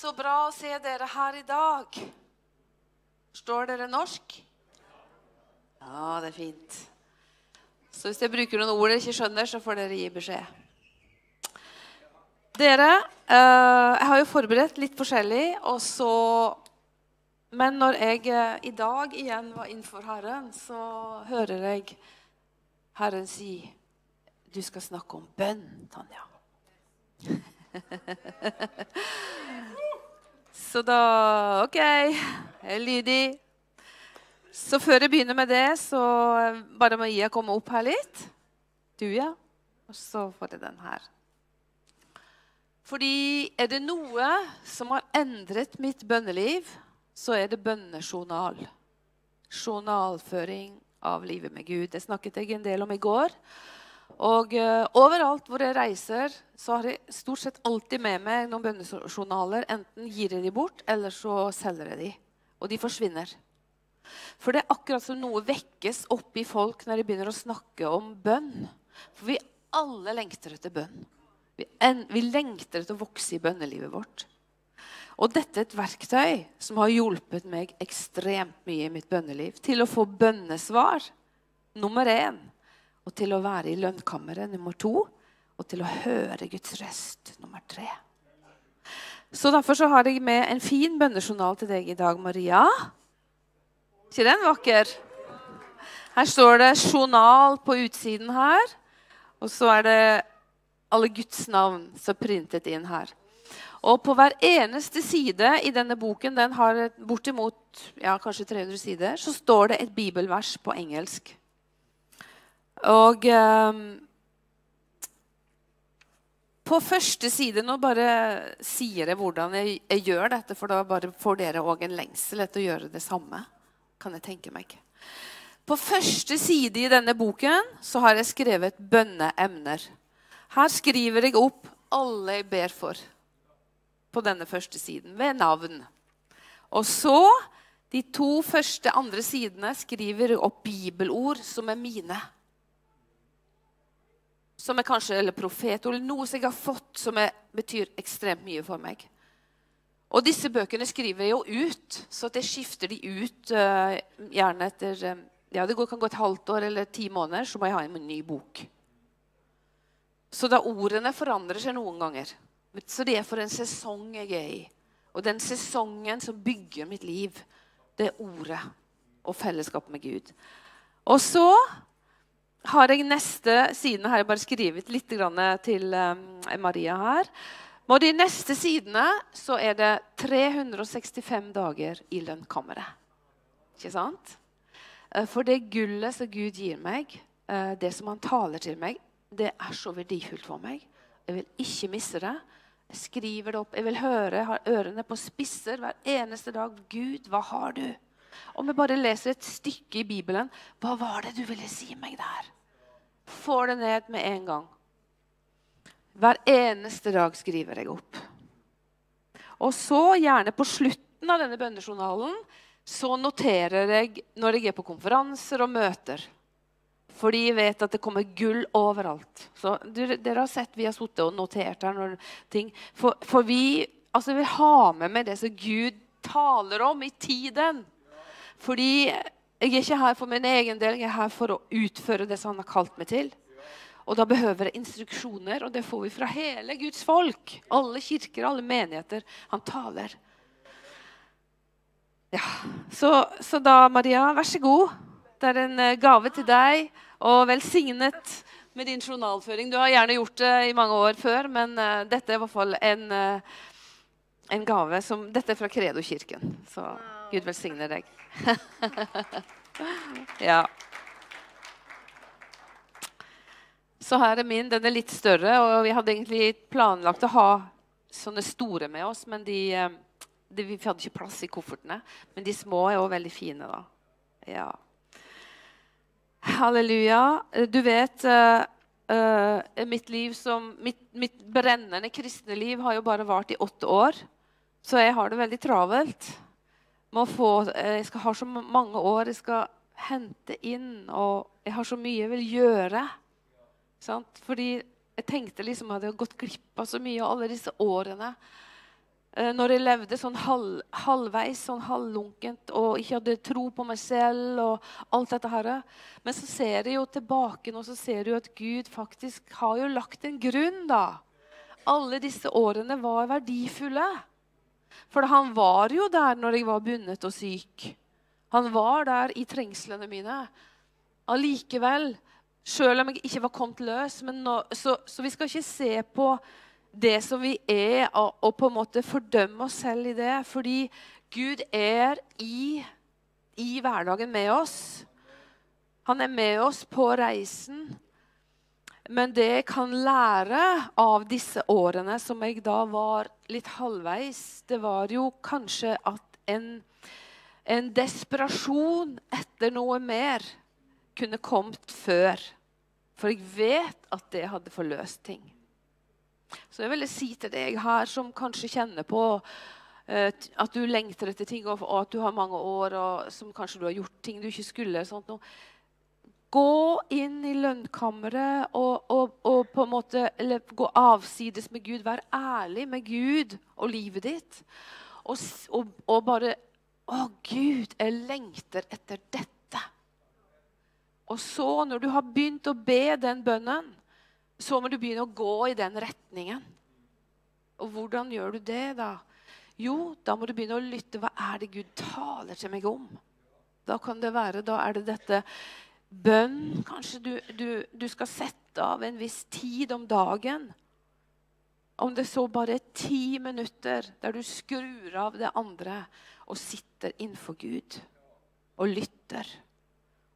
Så bra å se dere her i dag. Forstår dere norsk? Ja, det er fint. Så hvis jeg bruker noen ord dere ikke skjønner, så får dere gi beskjed. Dere, eh, jeg har jo forberedt litt forskjellig, og så Men når jeg eh, i dag igjen var innenfor Herren, så hører jeg Herren si Du skal snakke om bønn, Tanja. Så da OK, jeg er lydig. Så før jeg begynner med det, så bare må jeg komme opp her litt. Du, ja. Og så får jeg den her. Fordi er det noe som har endret mitt bønneliv, så er det bønnejournal. Journalføring av livet med Gud. Det snakket jeg en del om i går. Og uh, overalt hvor jeg reiser, så har jeg stort sett alltid med meg noen bønnejournaler. Enten gir jeg de bort, eller så selger jeg de. Og de forsvinner. For det er akkurat som noe vekkes opp i folk når de begynner å snakke om bønn. For vi alle lengter etter bønn. Vi, en, vi lengter etter å vokse i bønnelivet vårt. Og dette er et verktøy som har hjulpet meg ekstremt mye i mitt bønneliv. Til å få bønnesvar nummer én, og til å være i lønnkammeret nummer to, og til å høre Guds røst nummer tre. Så Derfor så har jeg med en fin bønnejournal til deg i dag, Maria. ikke den vakker? Her står det 'journal' på utsiden her. Og så er det alle Guds navn som er printet inn her. Og på hver eneste side i denne boken, den har bortimot ja, kanskje 300 sider, så står det et bibelvers på engelsk. Og um, på første side Nå bare sier jeg hvordan jeg, jeg gjør dette, for da får dere òg en lengsel etter å gjøre det samme. Kan jeg tenke meg. På første side i denne boken så har jeg skrevet bønneemner. Her skriver jeg opp alle jeg ber for på denne første siden ved navn. Og så de to første andre sidene skriver opp bibelord som er mine. Som er kanskje eller profet, eller noe som jeg har fått som er, betyr ekstremt mye for meg. Og disse bøkene skriver jeg jo ut, så at jeg skifter de ut uh, gjerne etter uh, ja, Det kan gå et halvt år eller ti måneder, så må jeg ha en ny bok. Så da ordene forandrer seg noen ganger. Så det er for en sesong jeg er i. Og den sesongen som bygger mitt liv, det er ordet og fellesskap med Gud. Og så har jeg neste sidene har jeg bare skrevet litt til um, Maria her. Og de neste sidene så er det 365 dager i lønnkammeret. Ikke sant? Eh, for det gullet som Gud gir meg, eh, det som han taler til meg, det er så verdifullt for meg. Jeg vil ikke miste det. Jeg skriver det opp. Jeg vil høre, jeg har ørene på spisser hver eneste dag. Gud, hva har du? Om vi bare leser et stykke i Bibelen, hva var det du ville si meg der? Får det ned med en gang. Hver eneste dag skriver jeg opp. Og så, gjerne på slutten av denne bønnejournalen, så noterer jeg når jeg er på konferanser og møter. Fordi jeg vet at det kommer gull overalt. Så Dere har sett vi har sittet og notert her. Når ting, for, for vi altså, vil ha med meg det som Gud taler om i tiden. Fordi jeg er ikke her for min egen del, jeg er her for å utføre det som han har kalt meg til. Og da behøver jeg instruksjoner, og det får vi fra hele Guds folk. Alle kirker, alle menigheter. Han taler. Ja, Så, så da, Maria, vær så god. Det er en eh, gave til deg og velsignet med din journalføring. Du har gjerne gjort det i mange år før, men uh, dette er i hvert fall en, uh, en gave som Dette er fra Kredo-kirken. Så Gud velsigne deg. ja. Så her er min. Den er litt større, og vi hadde egentlig planlagt å ha sånne store med oss, men de, uh, de, vi hadde ikke plass i koffertene. Men de små er òg veldig fine, da. Ja. Halleluja. Du vet uh, uh, mitt liv som mitt, mitt, brennende kristne liv har jo bare vart i åtte år. Så jeg har det veldig travelt. Få, uh, jeg skal ha så mange år jeg skal hente inn, og jeg har så mye jeg vil gjøre. Sant? Fordi jeg tenkte liksom at jeg hadde gått glipp av så mye av alle disse årene Eh, når jeg levde sånn halv, halvveis, sånn halvlunkent og ikke hadde tro på meg selv og alt dette her. Men så ser jeg jo tilbake nå, så ser du at Gud faktisk har jo lagt en grunn, da. Alle disse årene var verdifulle. For han var jo der når jeg var bundet og syk. Han var der i trengslene mine. Allikevel, selv om jeg ikke var kommet løs, nå, så, så vi skal ikke se på det som vi er, og, og, på en måte fordømme oss selv i det. Fordi Gud er i, i hverdagen med oss. Han er med oss på reisen. Men det jeg kan lære av disse årene som jeg da var litt halvveis, det var jo kanskje at en, en desperasjon etter noe mer kunne kommet før. For jeg vet at det hadde forløst ting. Så jeg vil si til deg her som kanskje kjenner på uh, at du lengter etter ting, og, at du har mange år og som kanskje du har gjort ting du ikke skulle. Sånt. Gå inn i lønnkammeret og, og, og, på en måte, eller gå avsides med Gud. Vær ærlig med Gud og livet ditt. Og, og bare Å, Gud, jeg lengter etter dette. Og så, når du har begynt å be den bønnen, så må du begynne å gå i den retningen. Og hvordan gjør du det, da? Jo, da må du begynne å lytte. Hva er det Gud taler til meg om? Da kan det være, da er det dette bønn. Kanskje du, du, du skal sette av en viss tid om dagen. Om det så bare er ti minutter der du skrur av det andre og sitter innenfor Gud og lytter.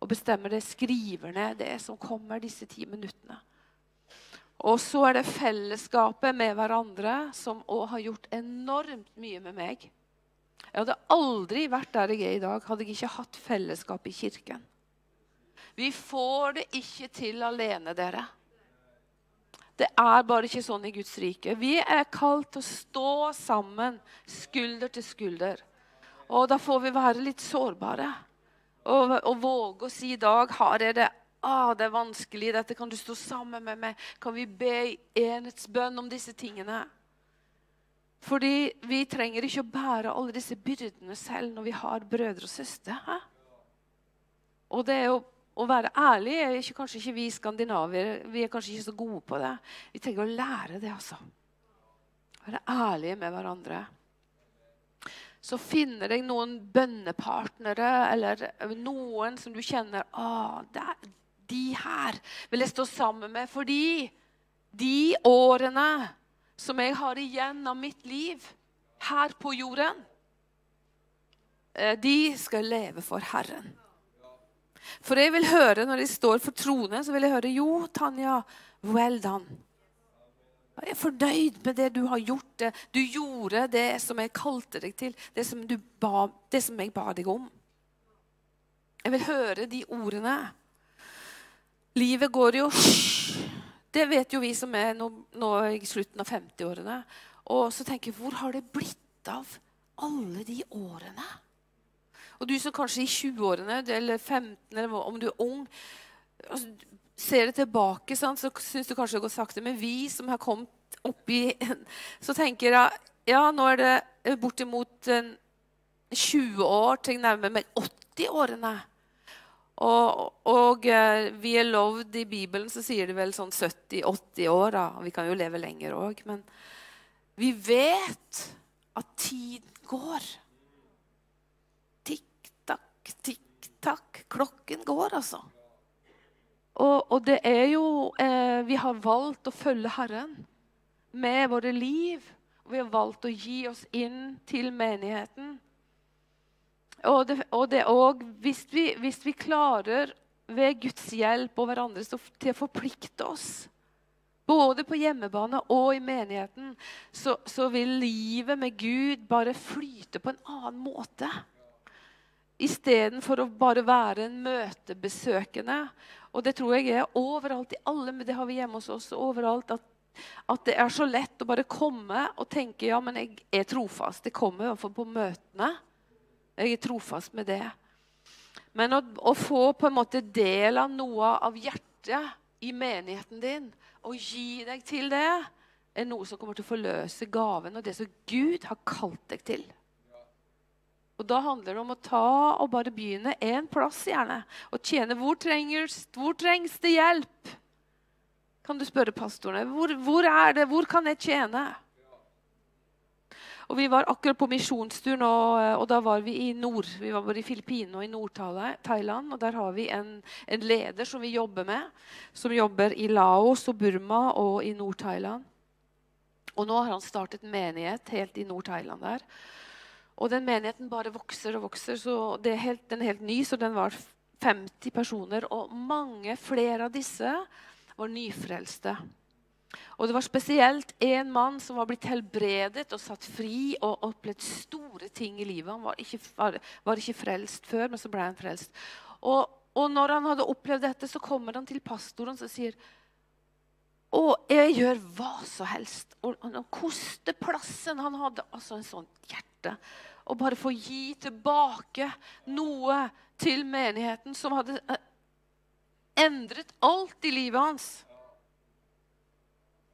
Og bestemmer det, skriver ned det som kommer disse ti minuttene. Og så er det fellesskapet med hverandre som òg har gjort enormt mye med meg. Jeg hadde aldri vært der jeg er i dag, hadde jeg ikke hatt fellesskap i kirken. Vi får det ikke til alene, dere. Det er bare ikke sånn i Guds rike. Vi er kalt til å stå sammen, skulder til skulder. Og da får vi være litt sårbare. Og, og våge å si i dag har jeg det ah, det er vanskelig, dette kan du stå sammen med meg. Kan vi be enhetsbønn om disse tingene? Fordi vi trenger ikke å bære alle disse byrdene selv når vi har brødre og søstre. Og det er jo å være ærlig er ikke, kanskje ikke vi skandinavier vi er kanskje ikke så gode på det. Vi trenger å lære det, altså. Være ærlige med hverandre. Så finner deg noen bønnepartnere eller noen som du kjenner ah, det, de her vil jeg stå sammen med fordi de årene som jeg har igjen av mitt liv her på jorden, eh, de skal leve for Herren. For jeg vil høre, når de står for tronen, så vil jeg høre Jo, Tanja, well done. Jeg er fornøyd med det du har gjort. Du gjorde det som jeg kalte deg til, det som, ba, det som jeg ba deg om. Jeg vil høre de ordene. Livet går jo Det vet jo vi som er nå, nå i slutten av 50-årene. Og så tenker jeg Hvor har det blitt av alle de årene? Og du som kanskje i 20-årene eller 15, eller om du er ung altså, Ser det tilbake, sant, så syns du kanskje det går sakte. Men vi som har kommet oppi Så tenker jeg ja, nå er det bortimot 20 år til nærmere 80-årene. Og, og, eh, vi er lovd i Bibelen, så sier det vel sånn 70-80 år. Da. Vi kan jo leve lenger òg. Men vi vet at tiden går. Tikk-takk. Klokken går, altså. Og, og, det er jo eh, Vi har valgt å følge Herren med våre liv. Vi har valgt å gi oss inn til menigheten. Og, det, og, det, og hvis, vi, hvis, vi, klarer ved Guds hjelp og hverandre til å forplikte oss, både på hjemmebane og i menigheten, så, så vil livet med Gud bare flyte på en annen måte. Istedenfor å bare være en møtebesøkende. Og det tror jeg er overalt i alle, men det har vi hjemme hos oss overalt. at at det er så lett å bare komme og tenke ja, men jeg er trofast. Jeg kommer i hvert fall på møtene. Jeg er trofast med det. Men å, å, få på en måte del av noe av hjertet i menigheten din og gi deg til det, er noe som kommer til å forløse gaven og det som Gud har kalt deg til. Og Da handler det om å ta og bare begynne én plass, gjerne. Og tjene. Hvor, trengs, hvor trengs det hjelp? Kan du spørre pastorene. Hvor, hvor er det? Hvor kan jeg tjene? Og Vi var akkurat på misjonstur nå, eh, og da var vi i nord. Vi var både i Filippinene og i Nord-Thailand. og Der har vi en, en, leder som vi jobber med, som jobber i Laos og Burma og i Nord-Thailand. Og nå har han startet menighet helt i Nord-Thailand der. Og den menigheten bare vokser og vokser. så er helt, Den er helt ny, så den var 50 personer. Og mange flere av disse var nyfrelste. Og det var spesielt en mann som var blitt helbredet og satt fri og opplevd store ting i livet. Han var ikke, var, var ikke frelst før, men så ble han frelst. Og, og, når han hadde opplevd dette, så kommer han til pastoren og sier og jeg gjør hva som helst. Og han koster plassen. Han hadde altså en sånn hjerte. Å bare få gi tilbake noe til menigheten som hadde eh, endret alt i livet hans.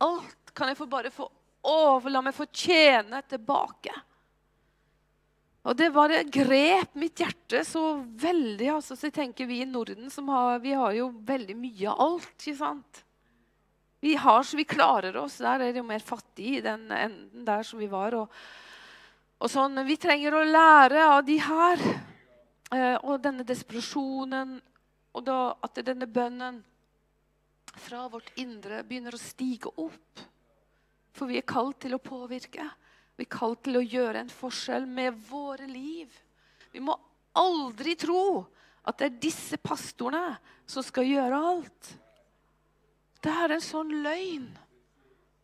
Alt kan jeg få bare få overla la meg få tjene tilbake. Og det bare grep mitt hjerte så veldig. altså, så jeg tenker Vi i Norden som har, vi har jo veldig mye av alt. ikke sant? Vi har så vi klarer oss. Der er det jo mer fattig i den enden der som vi var. Og, og sånn, Vi trenger å lære av de her. Eh, og denne desperasjonen. Og da, at denne bønnen fra vårt indre begynner å stige opp. For vi er kalt til å påvirke. Vi er kalt til å gjøre en forskjell med våre liv. Vi må aldri tro at det er disse pastorene som skal gjøre alt. Det er en sånn løgn.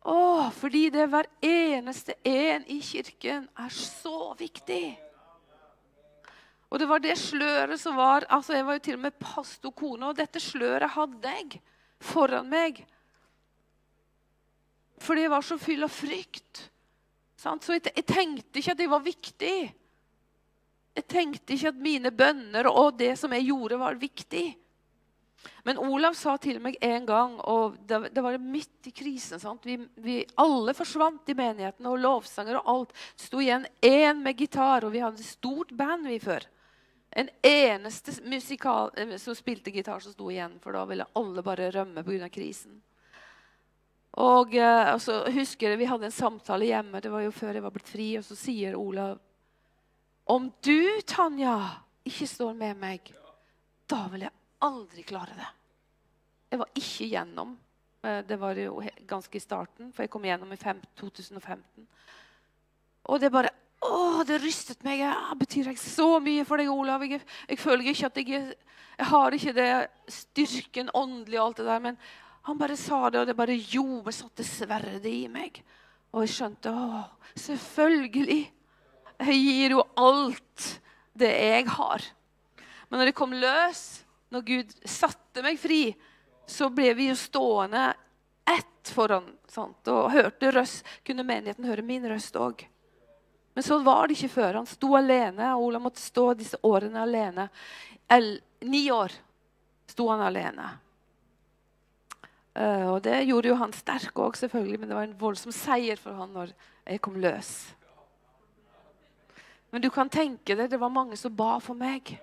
Å, fordi det er hver eneste en i kirken er så viktig. Og det var det sløret som var altså Jeg var jo til og med pastorkone, og dette sløret hadde jeg foran meg. Fordi jeg var så full av frykt. Så jeg, jeg tenkte ikke at det var viktig. Jeg tenkte ikke at mine bønner og det som jeg gjorde, var viktig. Men Olav sa til meg en gang, og det, det var midt i krisen Vi, vi, Alle forsvant i menigheten, og lovsanger og alt. Det sto igjen én med gitar, og vi hadde stort band vi før. En eneste musikal eh, som spilte gitar, som sto igjen. For da ville alle bare rømme pga. krisen. Og, eh, og, så husker jeg Vi hadde en samtale hjemme. Det var jo før jeg var blitt fri. Og så sier Olav Om du, Tanja, ikke står med meg, da vil jeg aldri klare det. Jeg var ikke gjennom. Eh, det var jo ganske i starten, for jeg kom gjennom i 2015. Og det bare å, det rystet meg. Ja, betyr jeg så mye for deg, Olav? Jeg, jeg føler ikke at jeg, jeg har ikke det styrken åndelig og alt det der. Men han bare sa det, og det bare gjorde satte sverdet i meg. Og jeg skjønte å, selvfølgelig. Jeg gir jo alt det jeg har. Men når det kom løs, når Gud satte meg fri, så ble vi jo stående ett foran. Sant? Og hørte røst, kunne menigheten høre min røst òg. Men sånn var det ikke før. Han sto alene. og Ola måtte stå disse årene alene. El, ni år sto han alene. Uh, og Det gjorde jo han sterk òg, selvfølgelig, men det var en voldsom seier for han når jeg kom løs. Men du kan tenke deg, det var mange som ba for meg.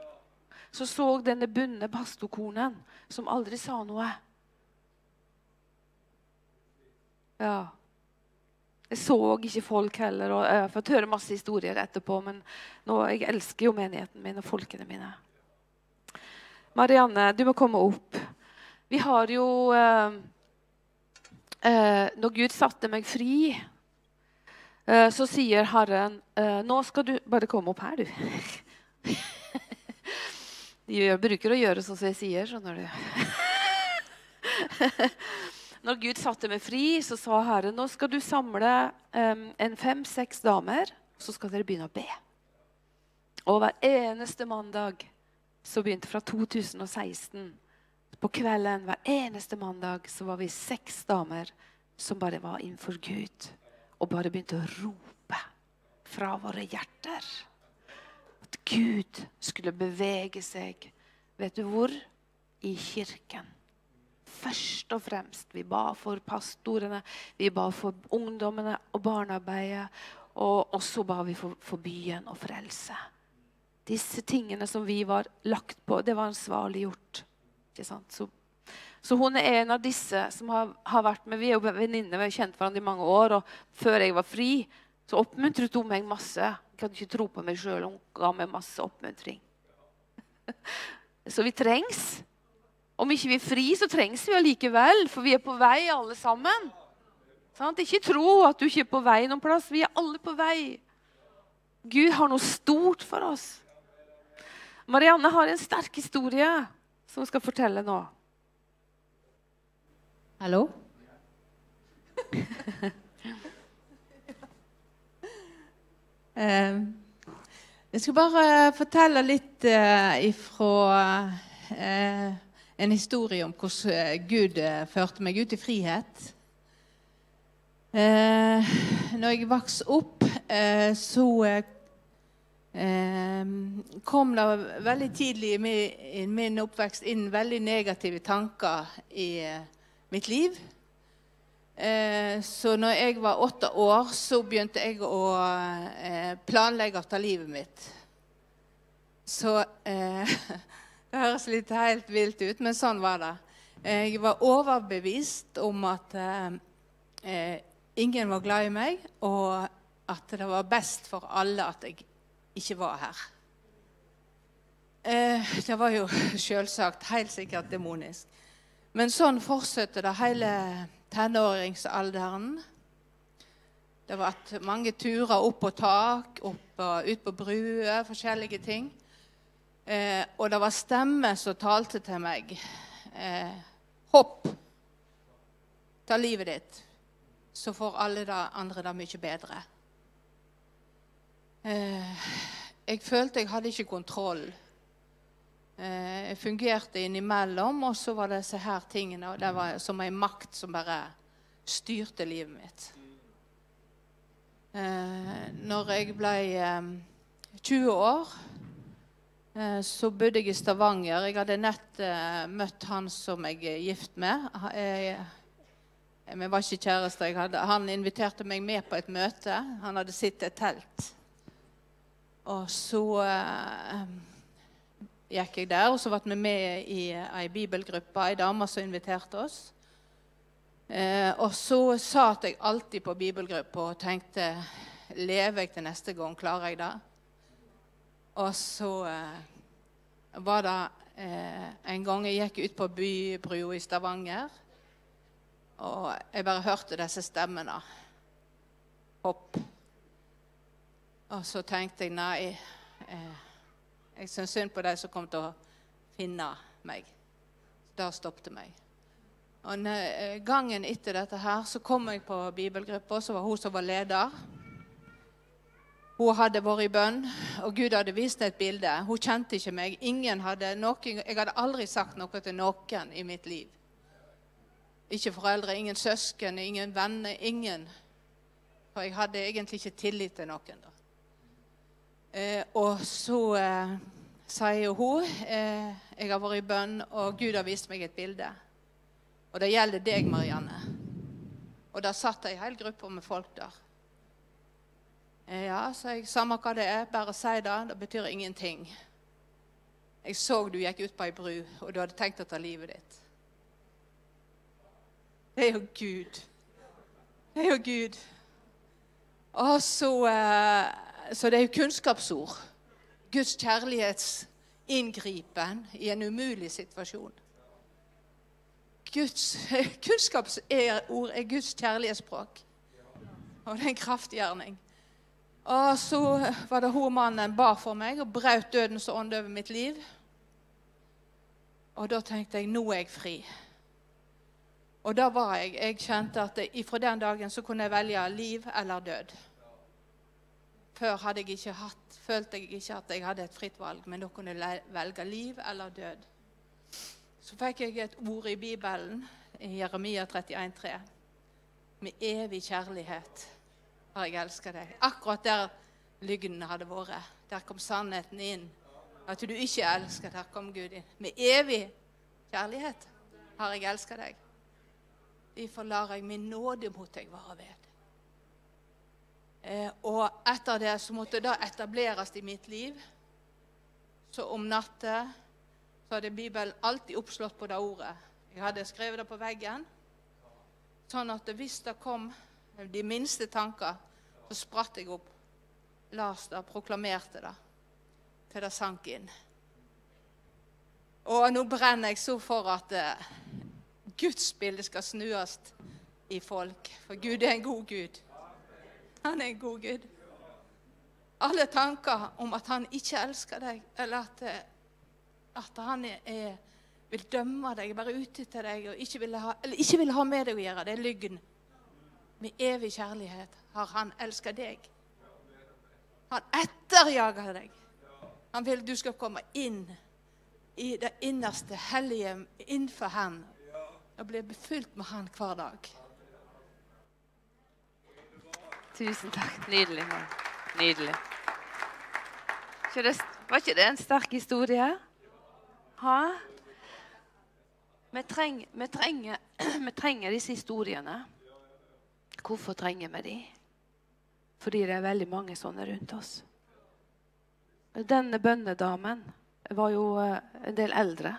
Så så denne bunne pastorkonen som aldri sa noe. Ja. Jeg så ikke folk heller. og Jeg har fått høre masse historier etterpå, men nå, jeg elsker jo menigheten min og folkene mine. Marianne, du må komme opp. Vi har jo eh, eh, Når Gud satte meg fri, eh, så sier Herren eh, Nå skal du Bare komme opp her, du. De bruker å gjøre sånn som jeg sier, skjønner du. Når Gud satte meg fri, så sa Herren nå skal du samle um, en fem-seks damer, så skal dere begynne å be. Og hver eneste mandag så begynte fra 2016 På kvelden hver eneste mandag så var vi seks damer som bare var innenfor Gud og bare begynte å rope fra våre hjerter. Gud skulle bevege seg. Vet du hvor? I kirken først og fremst. Vi ba for pastorene, vi ba for ungdommene og barnearbeidet. Og så ba vi for, for byen og frelse. Disse tingene som vi var lagt på, det var ansvarliggjort. Ikke sant? Så, så hun er en av disse som har, har vært med. Vi er jo venninner, vi har kjent hverandre i mange år. Og før jeg var fri, så oppmuntret hun meg masse. Kan ikke tro på meg sjøl. Hun ga meg masse oppmuntring. Så vi trengs. Om ikke vi er fri, så trengs vi allikevel, for vi er på vei alle sammen. Sånn? Ikke tro at du ikke er på vei noen plass. Vi er alle på vei. Gud har noe stort for oss. Marianne har en sterk historie som hun skal fortelle nå. Hallo? Eh, jeg skal bare fortelle litt uh, ifra uh, en historie om hvordan Gud førte meg ut i frihet. Eh, når jeg vokste opp, eh, så eh, kom det veldig tidlig i min, oppvekst inn veldig negative tanker i eh, mitt liv. Eh, så når jeg var åtte år, så begynte jeg å eh, planlegge ta livet mitt. Så Det høres litt helt vilt ut, men sånn var det. Jeg var overbevist om at ingen var glad i meg, og at det var best for alle at jeg ikke var her. Eh, det var jo selvsagt helt sikkert demonisk. Men sånn fortsatte det hele tenåringsalderen. Det har vært mange turer opp på tak, opp og ut på bruer, forskjellige ting. Eh, og det var stemmer som talte til meg. Eh, hopp. Ta livet ditt så får alle det andre det mye bedre. Eh, jeg følte jeg hadde ikke kontroll. Eh, fungerte innimellom, og så var det disse her tingene. og Det var som en makt som bare styrte livet mitt. Eh, når jeg ble 20 år, så bodde jeg i Stavanger. Jeg hadde nett møtt han som jeg er gift med. Jeg Eh, vi var ikke kjærester. Han inviterte meg med på et møte. Han hadde sittet i et telt. Og så eh, gikk jeg der, og så ble vi med i ei bibelgruppe, ei dame som inviterte oss. Eh, og så satt jeg alltid på bibelgruppa og tenkte Lever jeg til neste gang? Klarer jeg det? Og så eh, var det eh, en gang jeg gikk ut på bybrua i Stavanger. Og jeg bare hørte disse stemmene. Hopp. Og så tenkte jeg nei, eh, jeg syns synd på de som kom til å finne meg. Det stoppet meg. Og eh, Gangen etter dette her, så kom jeg på bibelgruppa, så var hun som var leder. Hun hadde vært i bønn, og Gud hadde vist et bilde. Hun kjente ikke meg. Ingen hadde noen, jeg hadde aldri sagt noe til noen i mitt liv. Ikke foreldre, ingen søsken, ingen venner. Ingen. For jeg hadde egentlig ikke tillit til noen. da. Eh, og så eh, sier hun eh, jeg har vært i bønn, og Gud har vist meg et bilde. Og det gjelder deg, Marianne. Og der satt ei hel gruppe med folk der. Eh, ja, sa jeg. Samme hva det er, bare si det. Det betyr ingenting. Jeg så du gikk ut på ei bru, og du hadde tenkt å ta livet ditt. Det er jo Gud. Det er jo Gud. Og så, eh, så det er jo kunnskapsord. Guds kjærlighetsinngripen i en umulig situasjon. Guds kunnskapsord er Guds kjærlighetsspråk. Og det er en kraftgjerning. Og så var det hun mannen bar for meg og brøt dødens ånd over mitt liv. Og da tenkte jeg nå er jeg fri. Og da var jeg Jeg kjente at fra den dagen så kunne jeg velge liv eller død. Før hadde jeg ikke hatt, følte jeg ikke at jeg hadde et fritt valg, men da kunne jeg velge liv eller død. Så fikk jeg et ord i Bibelen, i Jeremia 31,3. Med evig kjærlighet har jeg elska deg. Akkurat der lygnen hadde vært. Der kom sannheten inn. At du ikke elsker, der kom Gud inn. Med evig kjærlighet. har jeg elska deg. Derfor lar jeg min nåde mot deg vare ved. Eh, og etter det så måtte det etableres i mitt liv. Så om natta så hadde Bibelen alltid oppslått på det ordet. Jeg hadde skrevet det på veggen. Sånn at hvis det kom de minste tanker, så spratt jeg opp, las det, proklamerte det, til det sank inn. Og nå brenner jeg så for at eh, Guds bilde skal snues i folk. For Gud er en god Gud. Han er en god Gud. Alle tanker om at han ikke elsker deg, eller at, eh, at han er, vil dømme deg, bare ute etter deg og ikke vil, ha, ikke vil ha med deg å gjøre, det er lygn. Med evig kjærlighet har han elsket deg. Han etterjager deg. Han vil du skal komme inn i det innerste, hellige innenfor Han og bli befylt med Han hver dag. Tusen takk. Nydelig. Nydelig. Var ikke det en sterk historie? Ha? Vi, treng, vi, trenger, vi trenger disse historiene. Hvorfor trenger vi de? Fordi det er veldig mange sånne rundt oss. Denne bønnedamen var jo eh, en del eldre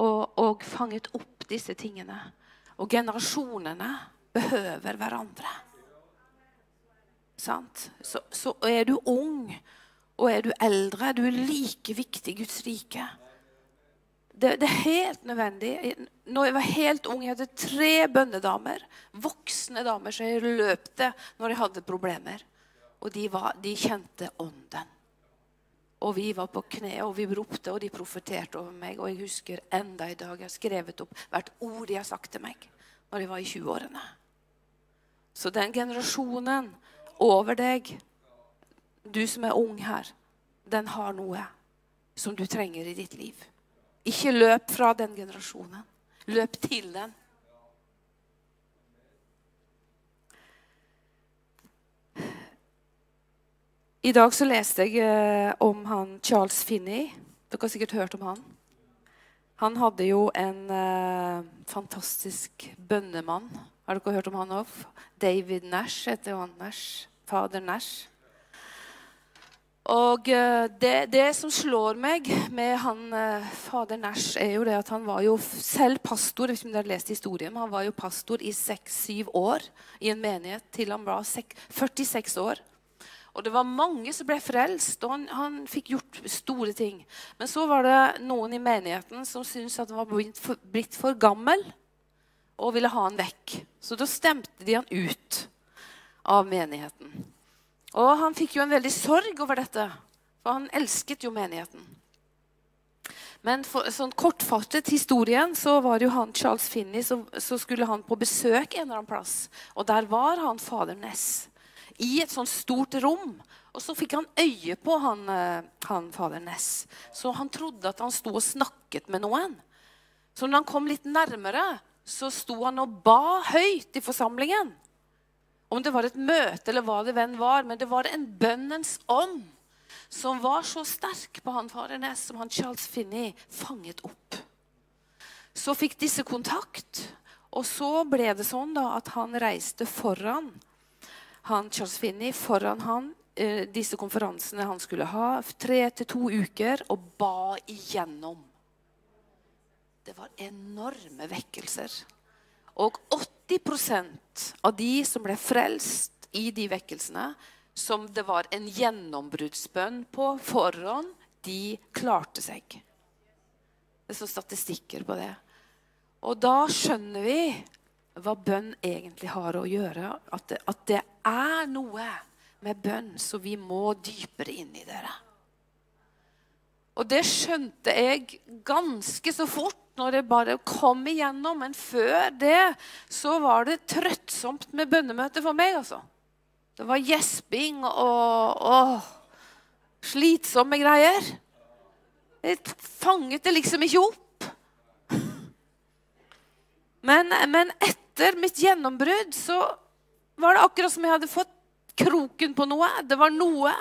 og, og fanget opp disse tingene. Og generasjonene behøver hverandre. Så, så er du ung og er du eldre, du er like viktig i Guds rike. Det, det, er helt nødvendig. Når jeg var helt ung, jeg hadde tre bønnedamer. Voksne damer som jeg løp til når jeg hadde problemer. Og de, var, de kjente ånden. Og vi var på kne, og vi ropte, og de profeterte over meg. Og jeg husker enda i dag jeg har skrevet opp hvert ord de har sagt til meg når jeg var i 20-årene. Så den generasjonen over deg, du som er ung her, den har noe som du trenger i ditt liv. Ikke løp fra den generasjonen. Løp til den. I dag så leste jeg eh, om han Charles Finney. Dere har sikkert hørt om han. Han hadde jo en eh, fantastisk bønnemann. Har dere hørt om han òg? David Nash heter han. Nash. Fader Nash. Og eh, det, det, som slår meg med han eh, fader Nash, er jo det at han var jo selv pastor. Vet ikke om dere har lest historien, men Han var jo pastor i seks-syv år i en menighet til han var 46 år. Og det var mange som ble frelst, og han, han, fikk gjort store ting. Men så var det noen i menigheten som syntes at han var blitt for, blitt for gammel og ville ha han vekk. Så da stemte de han ut av menigheten. Og han fikk jo en veldig sorg over dette, for han elsket jo menigheten. Men for sånn kortfattet historien så var det jo han Charles Finney så, så skulle han på besøk en eller annen plass. Og der var han fader Ness i et sånt stort rom. Og så fikk han øye på han, eh, han fader Ness. Så han trodde at han sto og snakket med noen. Så når han kom litt nærmere, så sto han og ba høyt i forsamlingen. Om det var et møte eller hva det venn var, men det var en bønnens ånd som var så sterk på han Farenes som han Charles Finney fanget opp. Så fikk disse kontakt, og så ble det sånn da at han reiste foran han Charles Finney foran han eh, disse konferansene han skulle ha, tre til to uker, og ba igjennom. Det var enorme vekkelser. Og 80% av de som ble frelst i de vekkelsene, som det var en gjennombruddsbønn på forhånd, de klarte seg. Det står statistikker på det. Og da skjønner vi hva bønn egentlig har å gjøre. At det, at det er noe med bønn så vi må dypere inn i dere. Og det skjønte jeg ganske så fort når jeg bare kom igjennom. Men før det så var det trøttsomt med bønnemøte for meg. altså. Det var gjesping og, og slitsomme greier. Jeg fanget det liksom ikke opp. Men, men etter mitt gjennombrudd så var det akkurat som jeg hadde fått kroken på noe. Det var noe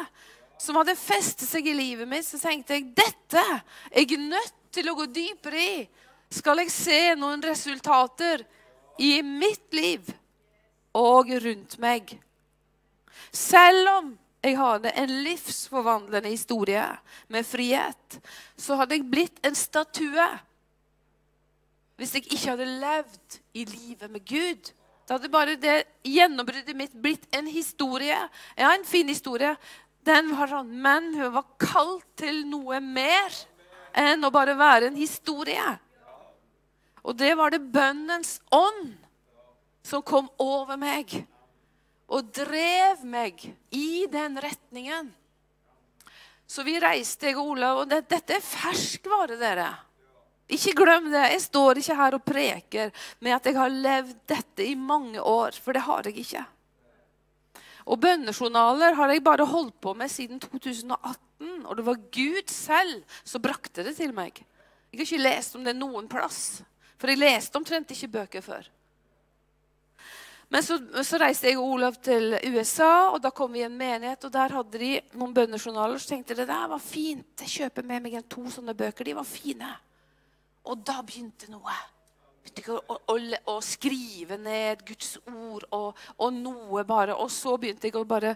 som hadde festet seg i livet mitt. Så tenkte jeg dette er jeg nødt til å gå dypere i. skal jeg se noen resultater i mitt liv og rundt meg. Selv om jeg hadde en livsforvandlende historie med frihet, så hadde jeg blitt en statue hvis jeg ikke hadde levd i livet med Gud. Da hadde bare det gjennombruddet mitt blitt en historie. Ja, en fin historie. Den var sånn, Men hun var kalt til noe mer enn å bare være en historie. Og det var det bønnens ånd som kom over meg og drev meg i den retningen. Så vi reiste, jeg og Olav, og det, dette er ferskvare, dere. Ikke glem det. Jeg står ikke her og preker med at jeg har levd dette i mange år, for det har jeg ikke. Og bønnejournaler har jeg bare holdt på med siden 2018. Og det var Gud selv som brakte det til meg. Jeg har ikke lest om det noen plass. For jeg leste omtrent ikke bøker før. Men så, så, reiste jeg og Olav til USA, og da kom vi i en menighet. og Der hadde de noen bønnejournaler. Så tenkte jeg det var fint. Jeg kjøper med meg to sånne bøker. De var fine. Og da begynte noe. Begynte å, å, å, skrive ned Guds ord og, og, noe bare. Og så begynte jeg å bare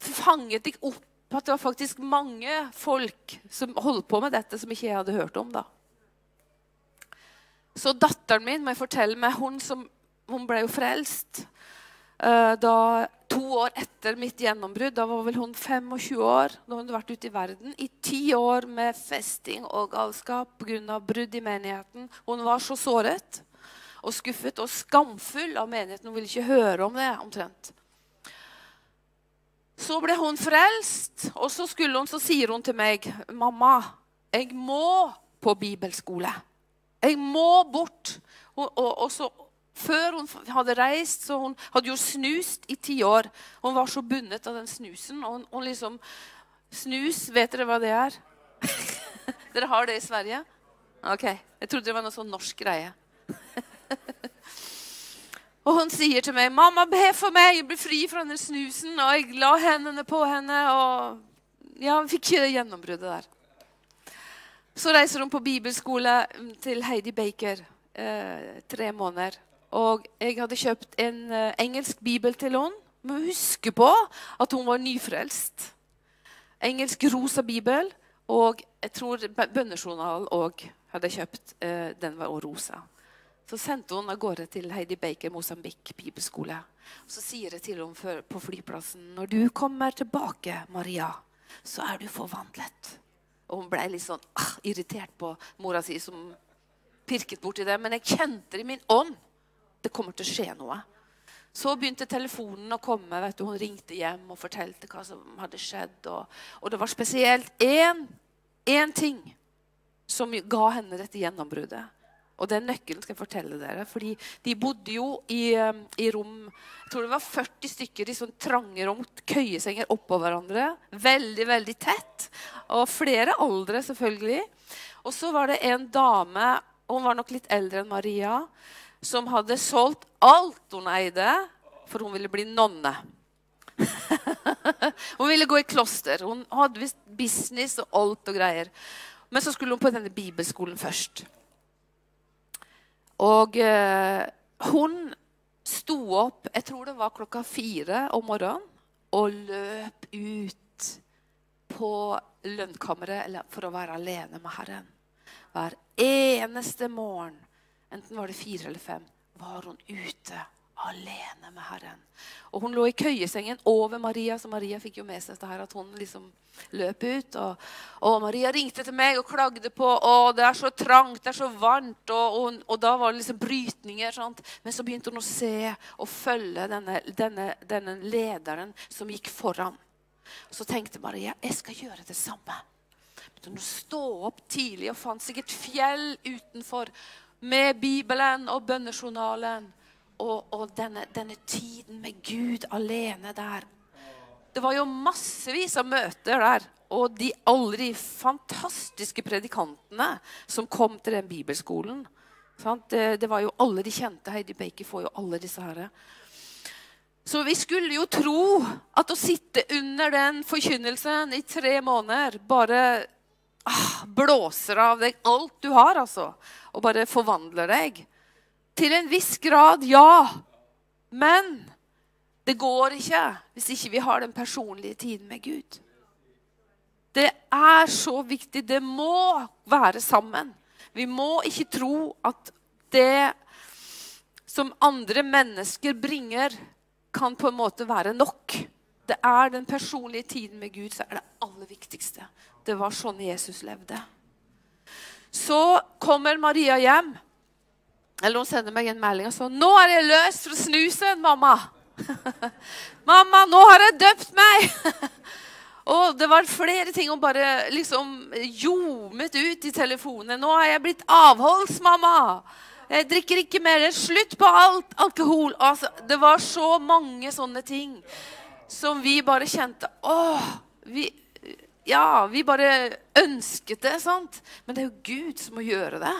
Fanget jeg opp at det var faktisk mange folk som holdt på med dette, som ikke jeg hadde hørt om. da. Så datteren min må jeg fortelle meg, hun som hun ble jo frelst uh, da, to år etter mitt gjennombrudd. Da var vel hun 25 år. Da hun hadde vært ute i verden i ti år med festing og galskap pga. brudd i menigheten. Hun var så såret og skuffet og skamfull av menigheten. Hun ville ikke høre om det omtrent. Så ble hun frelst, og så, hun, så sier hun til meg, 'Mamma, jeg må på bibelskole.' Jeg må bort. Og, og, og så før hun hadde reist, så hun hadde jo snust i ti år. Hun var så bundet av den snusen. og hun, hun liksom, Snus, vet dere hva det er? dere har det i Sverige? Ok. Jeg trodde det var noe sånn norsk greie. og hun sier til meg, 'Mamma, be for meg. Jeg blir fri fra den snusen.' Og jeg la hendene på henne, og ja, vi fikk gjennombruddet der. Så reiser hun på bibelskole til Heidi Baker. Eh, tre måneder. Og jeg hadde kjøpt en eh, engelsk bibel til henne. Men huske på at hun var nyfrelst. Engelsk rosa bibel. Og jeg tror bønnejournalen òg hadde kjøpt. Eh, den var også rosa. Så sendte hun av gårde til Heidi Baker Mosambik bibelskole. Så sier jeg til henne på flyplassen når du kommer tilbake, Maria, så er du forvandlet. Og hun ble litt sånn ah, irritert på mora si, som pirket borti det. Men jeg kjente det i min ånd det kommer til å skje noe. Så begynte telefonen å komme. vet du, Hun ringte hjem og fortalte hva som hadde skjedd. Og, og det var spesielt én, én ting som ga henne dette gjennombruddet. Og den nøkkelen skal jeg fortelle dere. fordi de bodde jo i, um, i rom Jeg tror det var 40 stykker i sånn trange rom, køyesenger oppå hverandre. Veldig, veldig tett. Og flere aldre, selvfølgelig. Og så var det en dame, hun var nok litt eldre enn Maria, som hadde solgt alt hun eide, for hun ville bli nonne. hun ville gå i kloster. Hun hadde visst business og alt og greier. Men så skulle hun på denne bibelskolen først. Og eh, hun sto opp jeg tror det var klokka fire om morgenen og løp ut på lønnkammeret for å være alene med Herren. Hver eneste morgen enten var det fire eller fem, var hun ute alene med Herren. Og Hun lå i køyesengen over Maria, så Maria fikk jo med seg dette her, at hun liksom løp ut. Og, og, Maria ringte til meg og klagde på å det er så trangt, det er så varmt. Og, og, og da var det liksom brytninger. Sant? Men så begynte hun å se og følge denne, denne, denne lederen som gikk foran. Så tenkte Maria jeg skal gjøre det samme. Hun stå opp tidlig og fant et fjell utenfor med Bibelen og bønnejournalen og, og denne, denne, tiden med Gud alene der. Det var jo massevis av møter der. Og de, alle fantastiske predikantene som kom til den bibelskolen. Det, var jo alle de kjente. Heidi Baker får jo alle disse herre. Så vi skulle jo tro at å sitte under den forkynnelsen i tre måneder bare ah, blåser av deg alt du har, altså. Og bare forvandler deg. Til en viss grad, ja. Men det går ikke hvis ikke vi har den personlige tiden med Gud. Det er så viktig. Det må være sammen. Vi må ikke tro at det som andre mennesker bringer, kan på en måte være nok. Det er den personlige tiden med Gud som er det aller viktigste. Det var sånn Jesus levde. Så kommer Maria hjem. Eller hun sender meg en melding og sier 'Nå er jeg løs fra snusen, mamma'. 'Mamma, nå har jeg døpt meg!' og det var flere ting hun bare liksom ljomet ut i telefonen. 'Nå har jeg blitt avholds, mamma'. Jeg drikker ikke mer. Slutt på alt alkohol. Altså, det var så mange sånne ting som vi bare kjente Åh, vi, ja, vi bare ønsket det. sant? Men det er jo Gud som må gjøre det.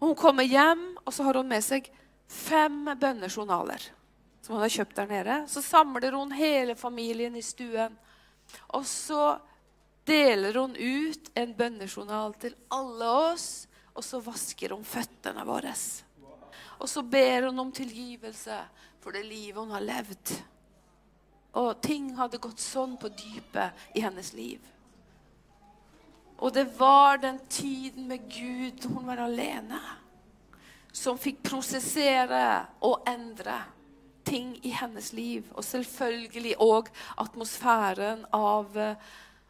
Hun kommer hjem, og så har hun med seg fem bønnejournaler som hun har kjøpt der nede. Så samler hun hele familien i stuen. Og så deler hun ut en bønnejournal til alle oss, og så vasker hun føttene våre. Og så ber hun om tilgivelse for det livet hun har levd. Og ting hadde gått sånn på dypet i hennes liv. Og det var den tiden med Gud hun var alene, som fikk prosessere og endre ting i hennes liv. Og selvfølgelig òg atmosfæren av,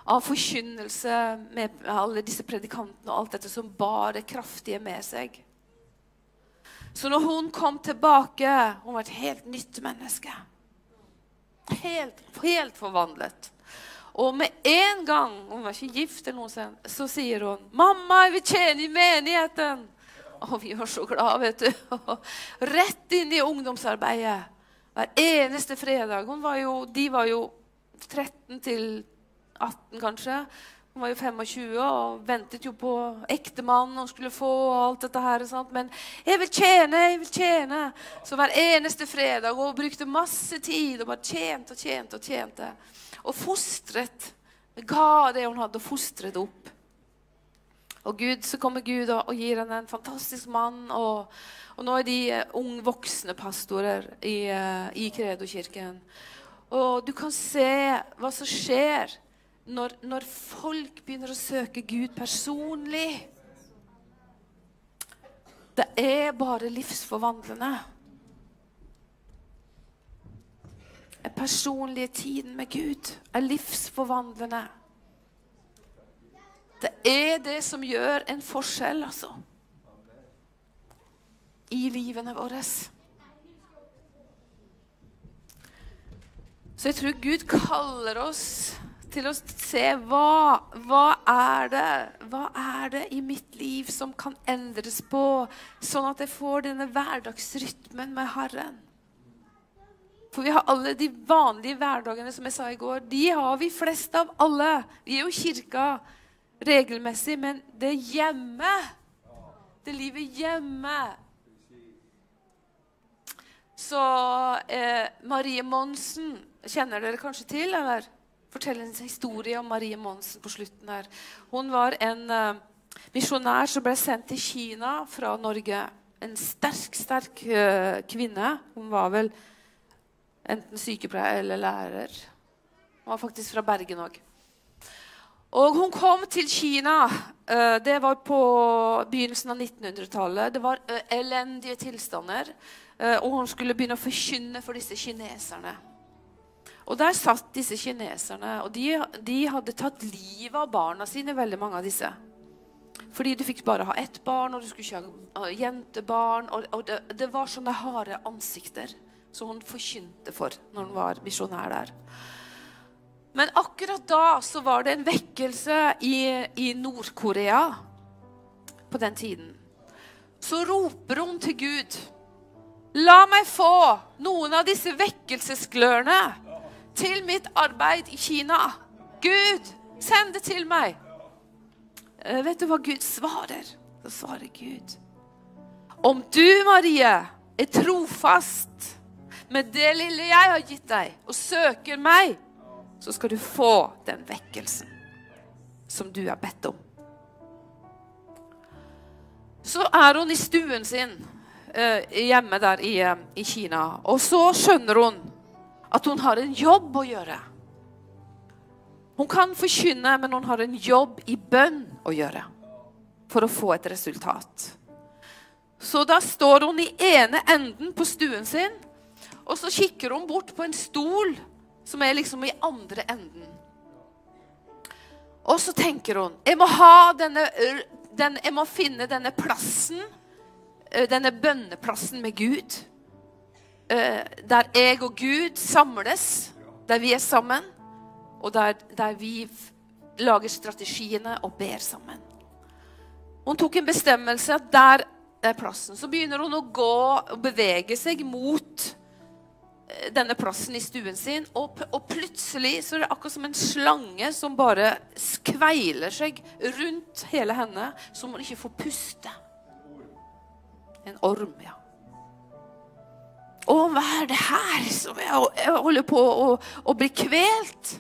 av forkynnelse med alle disse predikantene og alt dette som bar det kraftige med seg. Så når hun kom tilbake Hun var et helt nytt menneske. Helt, helt forvandlet. Og med en gang Hun var ikke gift, eller noe så sier hun 'Mamma, jeg vil tjene i menigheten'. Og vi var så glade, vet du. Rett inn i ungdomsarbeidet. Hver eneste fredag. Var jo, de var jo 13 til 18, kanskje. Hun var jo 25 og ventet jo på ektemannen hun skulle få. og alt dette her, sant? Men 'jeg vil tjene, jeg vil tjene'. Så hver eneste fredag og brukte masse tid og bare tjente og tjente og tjente. Og fostret. Ga det hun hadde, og fostret opp. Og Gud, så kommer Gud og, gir henne en fantastisk mann. Og, og nå er de uh, ung voksne pastorer i, uh, i Kredo-kirken. Og du kan se hva som skjer når, når folk begynner å søke Gud personlig. Det er bare livsforvandlende. Den personlige tiden med Gud er livsforvandlende. Det er det som gjør en forskjell, altså. I livene våre. Så jeg tror Gud kaller oss til å se hva, hva, er det, hva er det i mitt liv som kan endres på, sånn at jeg får denne hverdagsrytmen med Herren. For vi har alle de vanlige hverdagene, som jeg sa i går. De har vi flest av alle. Vi er jo kirka regelmessig, men det hjemme. Det livet hjemme. Så eh, Marie Monsen kjenner dere kanskje til, eller? Fortell en historie om Marie Monsen på slutten her. Hun var en eh, misjonær som ble sendt til Kina fra Norge. En sterk, sterk eh, kvinne. Hun var vel enten sykepleier eller lærer. Hun var faktisk fra Bergen òg. Og hun kom til Kina. Uh, det var på begynnelsen av 1900-tallet. Det var elendige tilstander. og hun skulle begynne å forkynne for disse kineserne. Og der satt disse kineserne, og de, de, hadde tatt livet av barna sine, veldig mange av disse. Fordi du fikk bare ha ett barn, og du skulle ikke ha jentebarn. Og, og det, det, var sånne harde ansikter som hun forkynte for når hun var misjonær der. Men akkurat da så var det en vekkelse i, i Nord-Korea på den tiden. Så roper hun til Gud. La meg få noen av disse vekkelsesglørne til mitt arbeid i Kina. Gud, send det til meg. Uh, vet du hva Gud svarer? Så svarer Gud. Om du, Marie, er trofast med det lille jeg har gitt deg, og søker meg, så skal du få den vekkelsen som du har bedt om. Så er hun i stuen sin eh, hjemme der i, eh, i Kina. Og så skjønner hun at hun har en jobb å gjøre. Hun kan forkynne, men hun har en jobb i bønn å gjøre for å få et resultat. Så da står hun i ene enden på stuen sin, og så kikker hun bort på en stol som er liksom i andre enden. Og så tenker hun jeg må, denne, den, jeg må finne denne plassen, denne bønneplassen med Gud. Der jeg og Gud samles, der vi er sammen, og der, der vi lager strategiene og ber sammen. Hun tok en bestemmelse at der er plassen. Så begynner hun å gå og bevege seg mot Eh, denne plassen i stuen sin, og, og, plutselig så er det akkurat som en slange som bare skveiler seg rundt hele henne, så hun ikke får puste. En orm, ja. Å, hva er det her som jeg, jeg holder på å, å bli kvelt?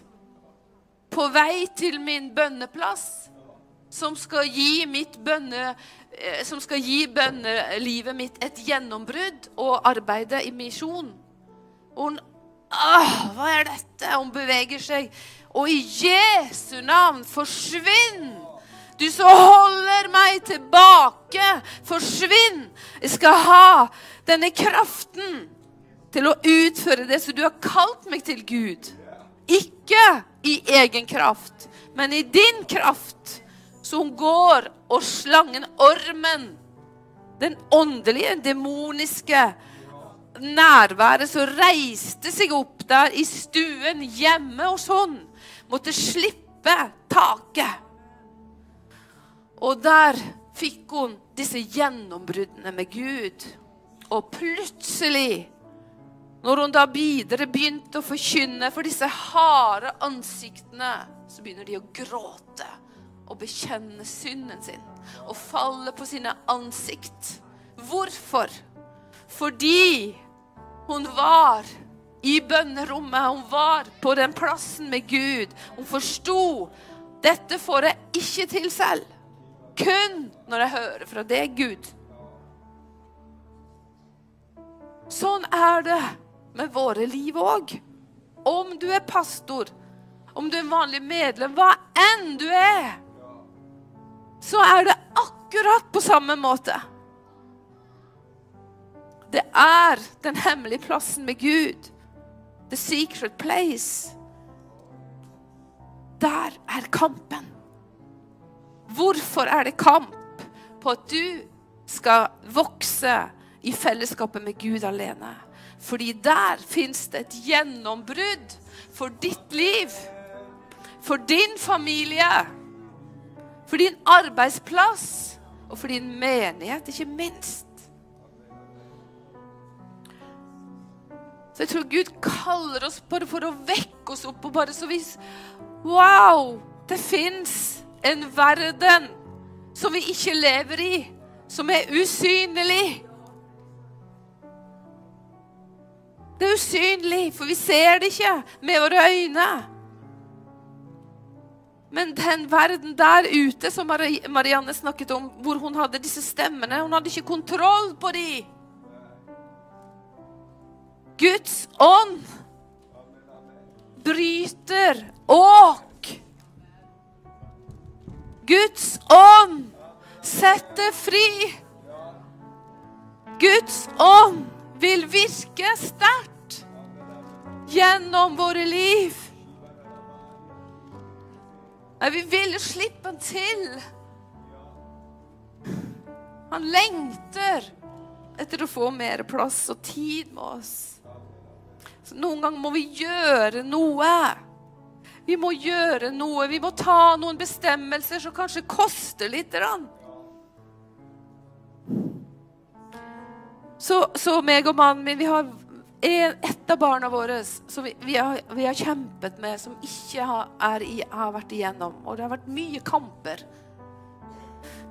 På vei til min bønneplass, som skal gi mitt bønne eh, som skal gi bønnelivet mitt et gjennombrudd og arbeidet i misjon. Hun Åh, hva er dette? Hun beveger seg. Og i Jesu navn, forsvinn! Du som holder meg tilbake, forsvinn! Jeg skal ha denne kraften til å utføre det som du har kalt meg til, Gud. Ikke i egen kraft, men i din kraft. Så hun går, og slangen, ormen, den åndelige, demoniske, nærværet så reiste seg opp der i stuen hjemme hos hun. Måtte slippe taket. Og der fikk hun disse gjennombruddene med Gud. Og plutselig, når hun da videre begynte å forkynne for disse harde ansiktene, så begynner de å gråte og bekjenne synden sin og falle på sine ansikt. Hvorfor? Fordi hun var i bønnerommet. Hun var på den plassen med Gud. Hun forsto dette får jeg ikke til selv. Kun når jeg hører fra deg, Gud. Sånn er det med våre liv òg. Om du er pastor, om du er en vanlig medlem, hva enn du er, så er det akkurat på samme måte. Det er den hemmelige plassen med Gud. The secret place. Der er kampen. Hvorfor er det kamp? På at du skal vokse i fellesskapet med Gud alene. Fordi der fins det et gjennombrudd for ditt liv. For din familie. For din arbeidsplass. Og for din menighet, ikke minst. Så jeg tror Gud kaller oss bare for å vekke oss opp og bare så vis Wow! Det fins en verden som vi ikke lever i, som er usynlig. Det er usynlig, for vi ser det ikke med våre øyne. Men den verden der ute som Marianne snakket om, hvor hun hadde disse stemmene Hun hadde ikke kontroll på dem. Guds ånd bryter åk. Guds ånd setter fri. Guds ånd vil virke sterkt gjennom våre liv. Men vi vil slippe han til. Han lengter etter å få mer plass og tid med oss. Noen ganger må vi gjøre noe. Vi må gjøre noe. Vi må ta noen bestemmelser som kanskje koster litt. Så, så meg og mannen min vi har en, et av barna våre som vi, vi, har, vi, har, kjempet med, som ikke har, er, har, vært igjennom. Og det har vært mye kamper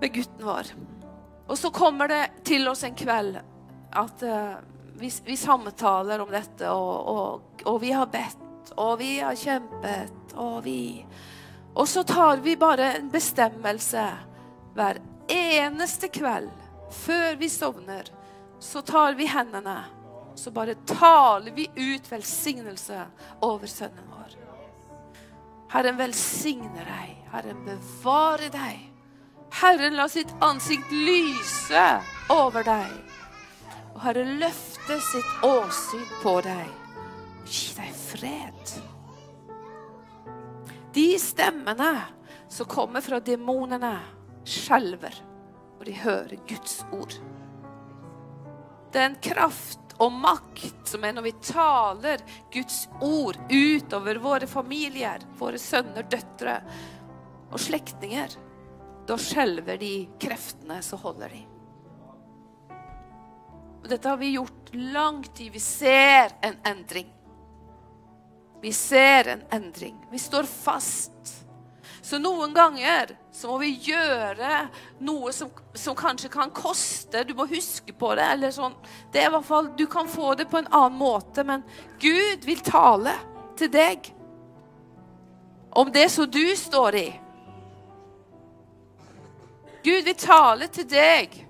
med gutten vår. Og så kommer det til oss en kveld at uh, vi, vi, samtaler om dette, og, og, og, vi har bedt, og vi har kjempet, og vi Og så tar vi bare en bestemmelse hver eneste kveld før vi sovner, så tar vi hendene, så bare taler vi ut velsignelse over sønnen vår. Herren velsigne deg. Herren bevare deg. Herren la sitt ansikt lyse over deg. Og Herre, løfte sitt åsyn på deg. Gi deg fred. De stemmene som kommer fra demonene, skjelver når de hører Guds ord. Det er en kraft og makt som er når vi taler Guds ord utover våre familier, våre sønner, døtre og slektninger. Da skjelver de kreftene som holder de. Og dette har vi gjort lang tid. Vi ser en endring. Vi ser en endring. Vi står fast. Så noen ganger så må vi gjøre noe som, som, kanskje kan koste. Du må huske på det. eller sånn. Det er i hvert fall, Du kan få det på en annen måte, men Gud vil tale til deg om det som du står i. Gud vil tale til deg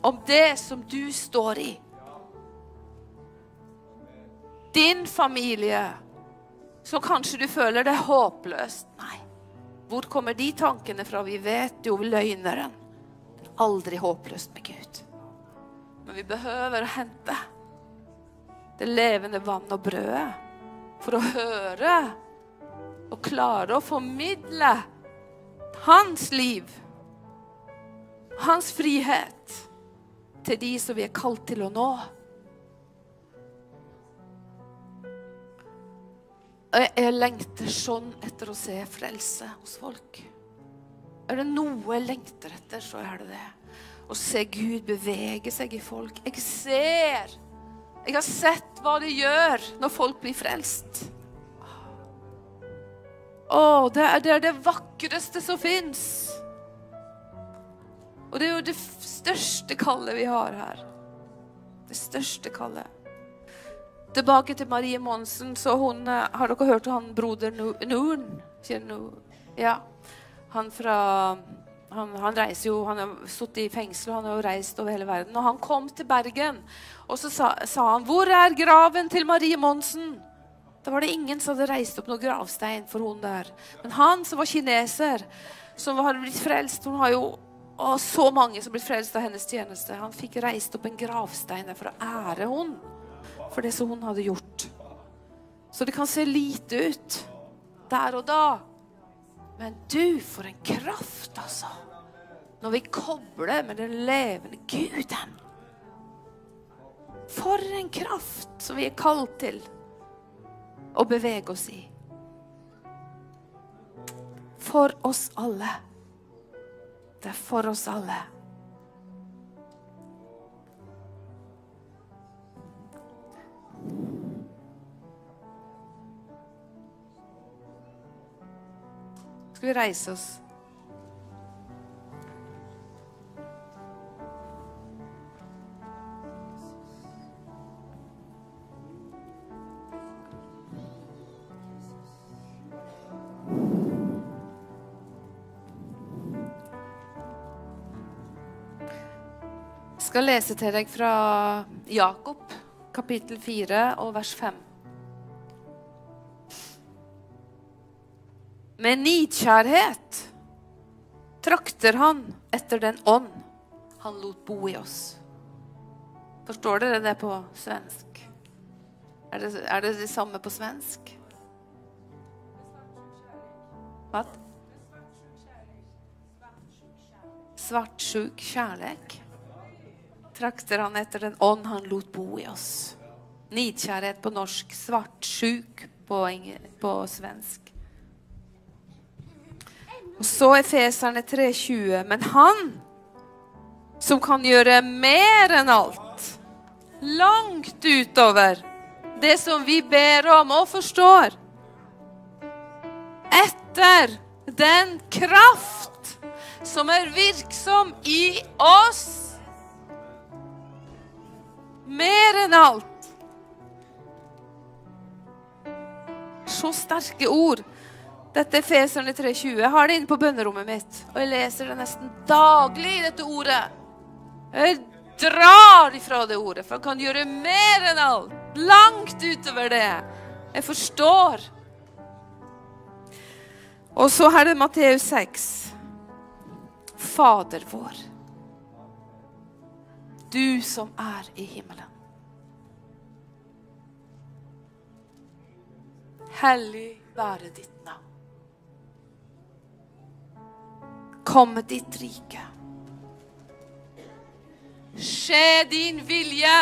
om det som du står i. Din familie, så kanskje du føler det håpløst. Nei. Hvor kommer de tankene fra? Vi vet jo løgneren. Er aldri håpløst med Gud. Men vi behøver å hente det levende vann og brødet for å høre og klare å formidle hans liv hans frihet til de som vi er kalt til å nå. Jeg lengter sånn etter å se frelse hos folk. Er det noe jeg lengter etter, så er det det. Å se Gud bevege seg i folk. Jeg ser Jeg har sett hva det gjør når folk blir frelst. Å, det er det, er det vakreste som fins. Og det er jo det største kallet vi har her. Det største kallet. Tilbake til Marie Monsen. så hun, eh, Har dere hørt han broder Nuren? Ja. Han fra han, han, reiser jo, han har sittet i fengsel og han har jo reist over hele verden. Og han kom til Bergen, og så sa, sa han 'Hvor er graven til Marie Monsen?' Da var det ingen som hadde reist opp noen gravstein for hun der. Men han som var kineser, som hadde blitt frelst Hun har jo og så mange som ble frelst av hennes tjeneste. Han fikk reist opp en gravstein for å ære henne for det som hun hadde gjort. Så det kan se lite ut der og da. Men du, for en kraft, altså. Når vi kobler med den levende Guden. For en kraft som vi er kalt til å bevege oss i. For oss alle. Det er for oss alle. Skal vi reise oss? Skal lese til deg fra Jakob, kapittel 4 og vers 5. Med nidkjærhet trakter han etter den ånd han lot bo i oss. Forstår dere det på svensk? Er det er det, det samme på svensk? Hva? Svartsjuk kjærlighet trakter han etter den ånd han lot bo i oss. Nidkjærhet på norsk, svartsjuk på, på svensk. Og så er Feserne 3,20. Men han som kan gjøre mer enn alt, langt utover det som vi ber om og forstår, etter den kraft som er virksom i oss mer enn alt. Så sterke ord. Dette er Feserne 3,20. Jeg har det inne på bønnerommet mitt. Og jeg leser det nesten daglig, dette ordet. Jeg drar ifra det ordet, for han kan gjøre mer enn alt. Langt utover det jeg forstår. Og så er det Matteus 6. Fader vår, du som er i himmelen. Hellig være ditt navn. Komme ditt rike. Skje din vilje.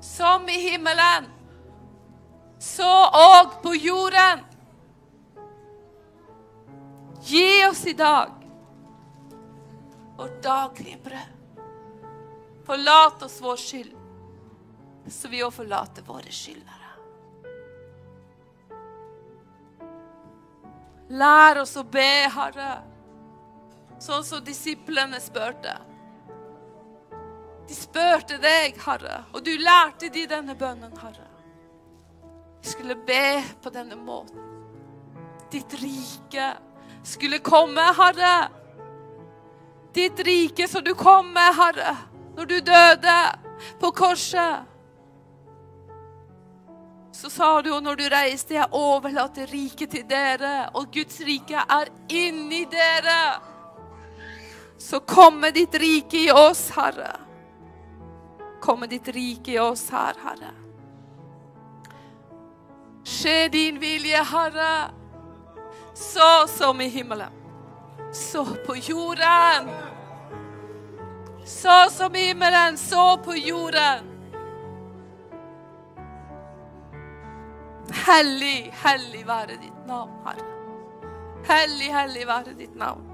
Som i himmelen, så òg på jorden. Gi oss i dag vårt daglige brød. Forlat oss vår skyld, så vi òg forlater våre skyldnere. Lær oss å be, Herre, sånn som disiplene spurte. De spurte deg, Herre, og du lærte de denne bønnen, Herre. Vi skulle be på denne måten. Ditt rike skulle komme, Herre. Ditt rike som du kom med, Herre, når du døde på korset. Så sa du jo når du reiste, jeg overlater riket til dere, og Guds rike er inni dere. Så komme ditt rike i oss, Herre. Komme ditt rike i oss her, Herre. Skje din vilje, Herre, så som i himmelen, så på jorden. Så som himmelen, så på jorden. Hellig, hellig være ditt navn, Herre. Hellig, hellig være ditt navn.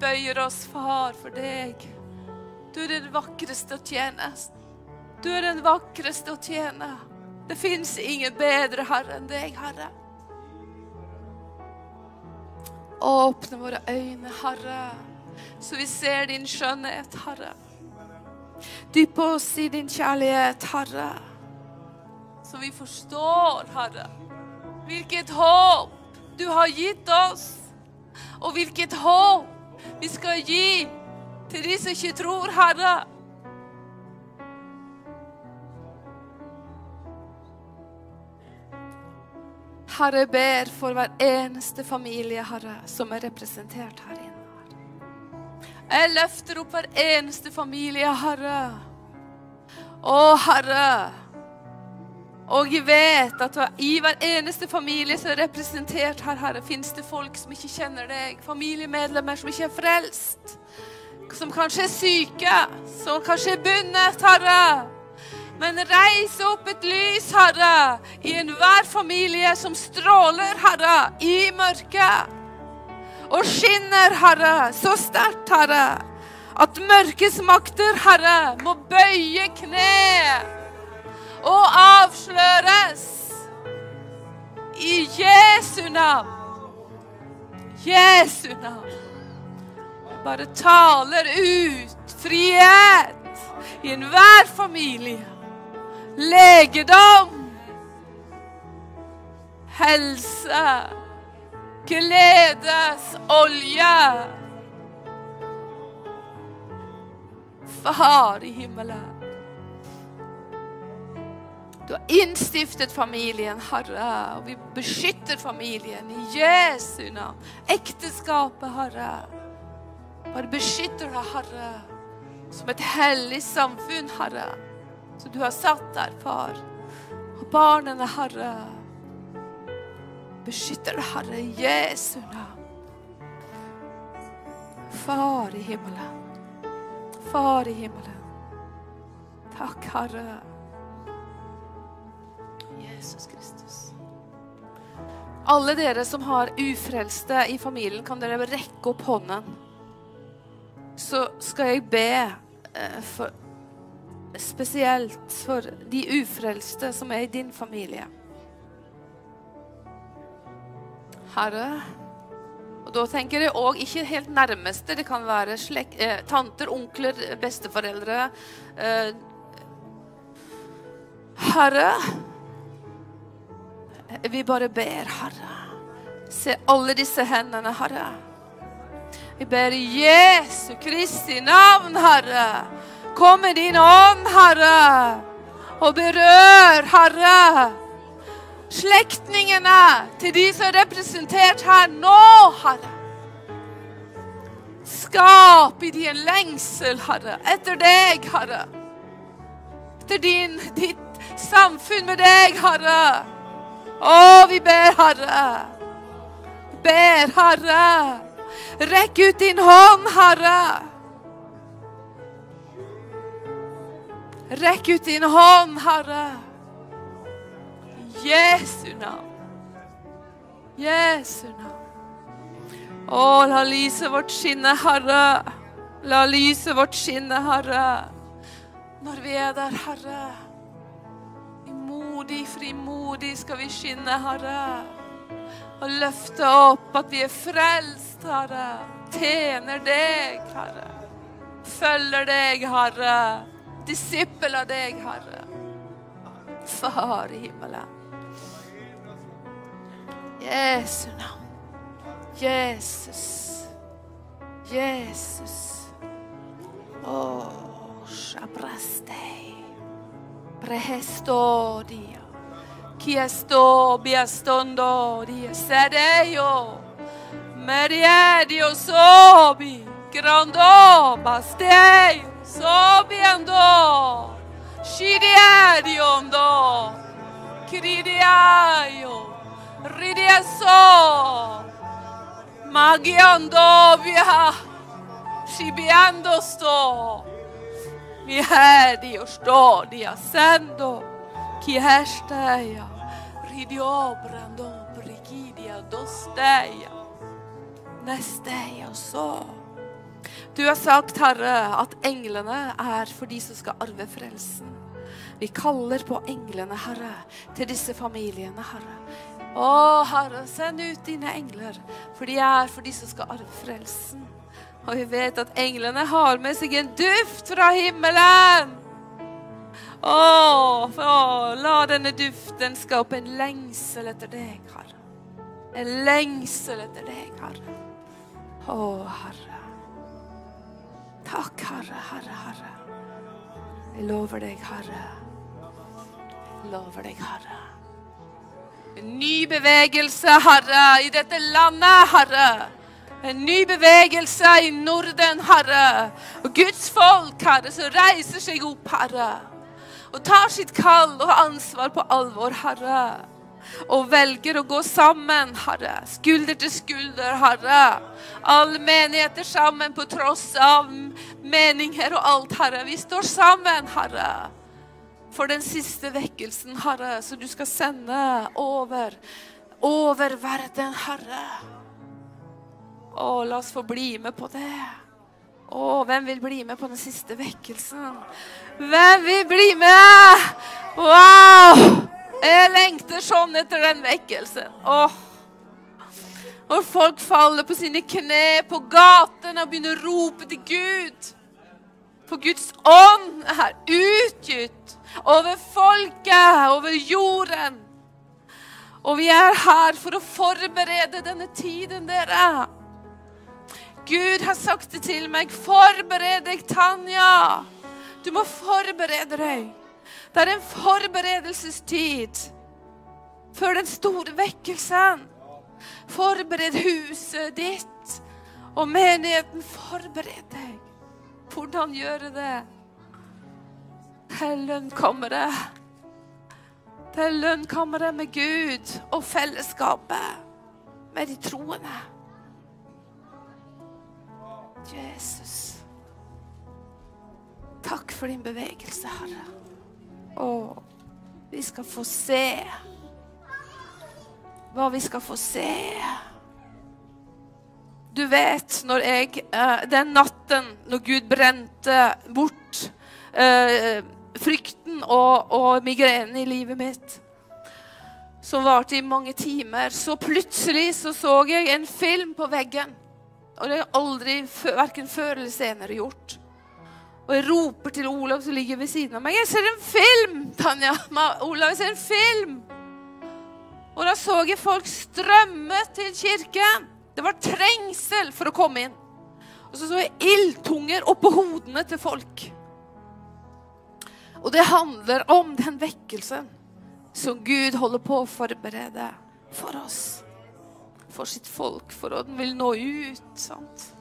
Bøyer oss, Far, for deg. Du er den vakreste å tjene. Du er den vakreste å tjene. Det fins ingen bedre Herre enn deg, Herre. Åpne våre øyne, Herre, så vi ser din skjønnhet, Herre. Dypp oss i din kjærlighet, Herre, så vi forstår, Herre, hvilket håp du har gitt oss, og hvilket håp vi skal gi til de som ikke tror, Herre. Herre, jeg ber for hver eneste familie, Herre, som er representert her inne. Jeg løfter opp hver eneste familie, Herre. Å, Herre. Og jeg vet at i hver eneste familie som er representert her, Herre, finnes det folk som ikke kjenner deg. Familiemedlemmer som ikke er frelst. Som kanskje er syke. Som kanskje er bundet, Herre. Men reis opp et lys, Herre, i enhver familie som stråler, Herre, i mørket. Og skinner, Herre, så sterkt, Herre, at mørkets makter, Herre, må bøye kne og avsløres. I Jesu navn. Jesu navn. Jeg bare taler ut frihet i enhver familie legedom, helse, gledesolje. Far i himmelen. Du har innstiftet familien, Herre, og vi beskytter familien i Jesu navn. Ekteskapet, Herre. Bare beskytter det, Herre, som et hellig samfunn, Herre som du har satt der, far. Og barnene, Herre. Beskytter det, Herre, Jesu navn. Far i himmelen. Far i himmelen. Takk, Herre. Jesus Kristus. Alle dere som har ufrelste i familien, kan dere rekke opp hånden. Så skal jeg be eh, for spesielt for de ufrelste som er i din familie. Herre, og da tenker jeg òg ikke helt nærmeste. Det kan være slek, eh, tanter, onkler, besteforeldre. Eh, Herre, vi bare ber, Herre. Se alle disse hendene, Herre. Vi ber i Jesu Kristi navn, Herre. Kom med din ånd, Herre, og berør, Herre. Slektningene til de som er representert her nå, Herre. Skap i de en lengsel, Herre, etter deg, Herre. Etter din, ditt samfunn med deg, Herre. Å, vi ber, Herre. Ber, Herre. Rekk ut din hånd, Herre. Rekk ut din hånd, Herre. Jesu navn. Jesu navn. Å, la lyset vårt skinne, Herre. La lyset vårt skinne, Herre. Når vi er der, Herre. Imodig, frimodig skal vi skinne, Herre. Og løfte opp at vi er frelst, Herre. Tjener deg, Herre. Følger deg, Herre. Disippel av deg, Herre. Far i himmelen. Jesu navn. Jesus. Jesus. Å, shabrastei. Prehestodia. Chiesto biastondo di sedeio. Meriedio sobi. Grando bastei. Sobe andò, Shiriario andò, Kiriaio, Ridiasso, Magia andò via, Shibiando sto, Miedio sto di diassendo, Chi esteia, Ridiobrando, Brigidia dosteia, Nesteia so. Du har sagt, Herre, at englene er for de som skal arve frelsen. Vi kaller på englene, Herre, til disse familiene, Herre. Å, Herre, send ut dine engler, for de er for de som skal arve frelsen. Og vi vet at englene har med seg en duft fra himmelen. Å, å, la denne duften skape en lengsel etter deg, Herre. En lengsel etter deg, Herre. Å, Herre. Takk, Herre, Herre, Herre. Jeg lover deg, Herre. Jeg lover deg, Herre. En ny bevegelse, Herre, i dette landet, Herre. En ny bevegelse i Norden, Herre. Og Guds folk, Herre, som reiser seg opp, Herre. Og tar sitt kall og ansvar på alvor, Herre. Og velger å gå sammen, Herre. Skulder til skulder, Herre. Alle menigheter sammen på tross av meninger og alt, Herre. Vi står sammen, Herre. For den siste vekkelsen, Herre, som du skal sende over, over verden, Herre. Å, la oss få bli med på det. Å, hvem vil bli med på den siste vekkelsen? Hvem vil bli med? Wow! Jeg lengter sånn etter den vekkelsen. Åh. Når folk faller på sine kne på gatene og begynner å rope til Gud. For Guds ånd er utgitt over folket, over jorden. Og vi er her for å forberede denne tiden, dere. Gud har sagt det til meg. Forbered deg, Tanja. Du må forberede deg. Det er en forberedelsestid før den store vekkelsen. Forbered huset ditt og menigheten. Forbered deg. Hvordan gjøre det? Til lønnkammeret. Til lønnkammeret med Gud og fellesskapet med de troende. Jesus. Takk for din bevegelse, Herre. Å, vi skal få se hva vi skal få se. Du vet, når jeg eh, Den natten når Gud brente bort eh, frykten og, og migrenen i livet mitt, som varte i mange timer, så plutselig så, så jeg en film på veggen. Og det har jeg aldri, verken før eller senere, gjort. Og jeg roper til Olav som ligger ved siden av meg. 'Jeg ser en film!' Tanja. Olav, jeg ser en film! Og da så jeg folk strømme til kirken. Det var trengsel for å komme inn. Og så så jeg ildtunger oppå hodene til folk. Og det handler om den vekkelsen som Gud holder på å forberede for oss. For sitt folk, for at den vil nå ut. sant?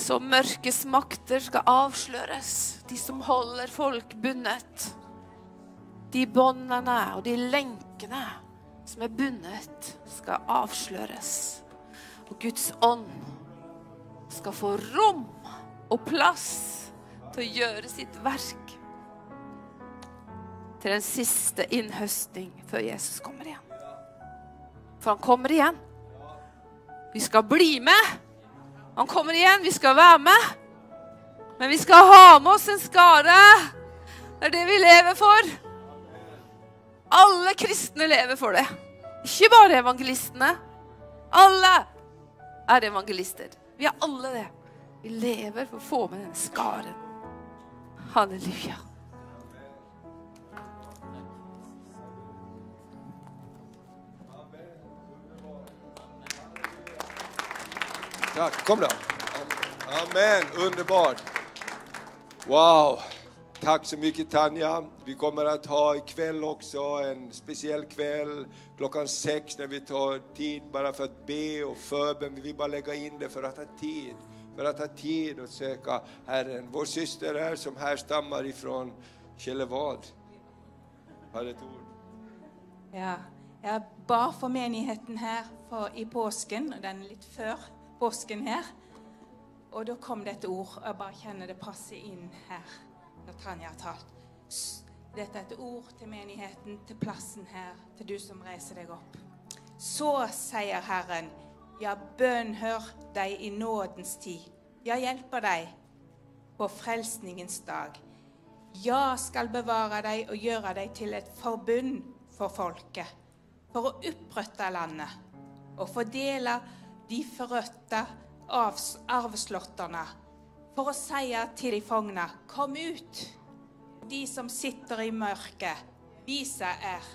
Så mørkes makter skal avsløres. De som holder folk bundet. De båndene og de lenkene som er bundet, skal avsløres. Og Guds ånd skal få rom og plass til å gjøre sitt verk. Til en siste innhøsting før Jesus kommer igjen. For han kommer igjen. Vi skal bli med. Han kommer igjen. Vi skal være med. Men vi skal ha med oss en skare. Det er det vi lever for. Alle kristne lever for det. Ikke bare evangelistene. Alle er evangelister. Vi er alle det. Vi lever for å få med den skaren. Halleluja. Tack, kom då. Amen, underbart. Wow, tack så mycket Tanja. Vi kommer att ha ikväll också en speciell kväll klockan sex när vi tar tid bara för att be och förbön. Vi vill bara lägga in det för att ha tid. För att ha tid att söka Herren. Vår syster här som härstammar ifrån Kjellevad. Har ett ord. Ja, jeg bar for menigheten her för, i påsken, og den er litt før påsken her. Og da kom det et ord, og jeg bare kjenner det passer inn her når Tanja har talt. Dette er et ord til menigheten, til plassen her, til du som reiser deg opp. Så sier Herren, ja, bønnhør deg i nådens tid. Ja, hjelper deg på frelsningens dag. Ja, skal bevare deg og gjøre deg til et forbund for folket, for å opprette landet og fordele de forrøtte avs- arveslottene, for å si til de fagne, kom ut. De som sitter i mørket, vise er.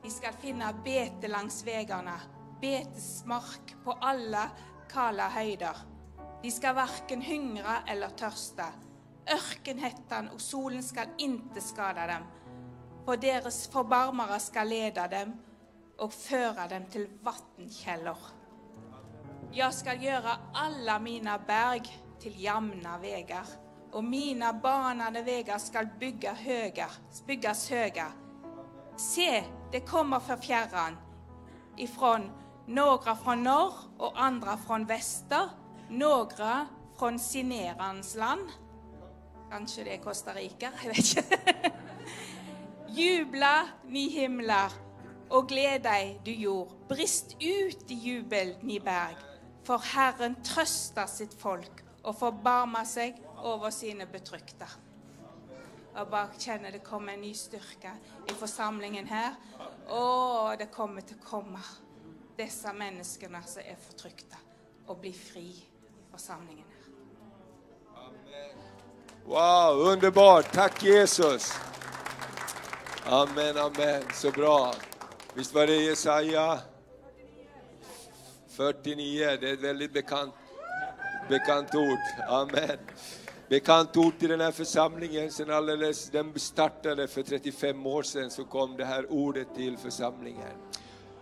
De skal finne bete langs veiene, betesmark på alle kala høyder. De skal verken hungre eller tørste. Ørkenhettan og solen skal inte skade dem. For deres forbarmere skal lede dem og føre dem til vatnkjeller. Jeg skal gjøre alle mine berg til jevne veier, og mine banede veier skal bygge høyere, bygges høyere. Se, det kommer fra fjärran, ifrån några från norr og andra från väster, några från Sinerans land. Kanskje det er Costa Rica, jeg vet ikke. Jubla, ni himler, og gled deg, du jord. Brist ut i jubel, ni berg. For Herren trøster sitt folk og forbarmer seg over sine betrykte. Og bare kjenner det kommer en ny styrke i forsamlingen her. Å, det kommer til å komme disse menneskene som er fortrykte, og bli fri i forsamlingen her. Wow, underbart. Takk, Jesus. Amen, amen. Så bra. Visst var det Jesaja 49? Det är ett väldigt bekant, bekant ord. Amen. Bekant ord till den här församlingen. Sen alldeles, den startade för 35 år sedan så kom det här ordet till församlingen.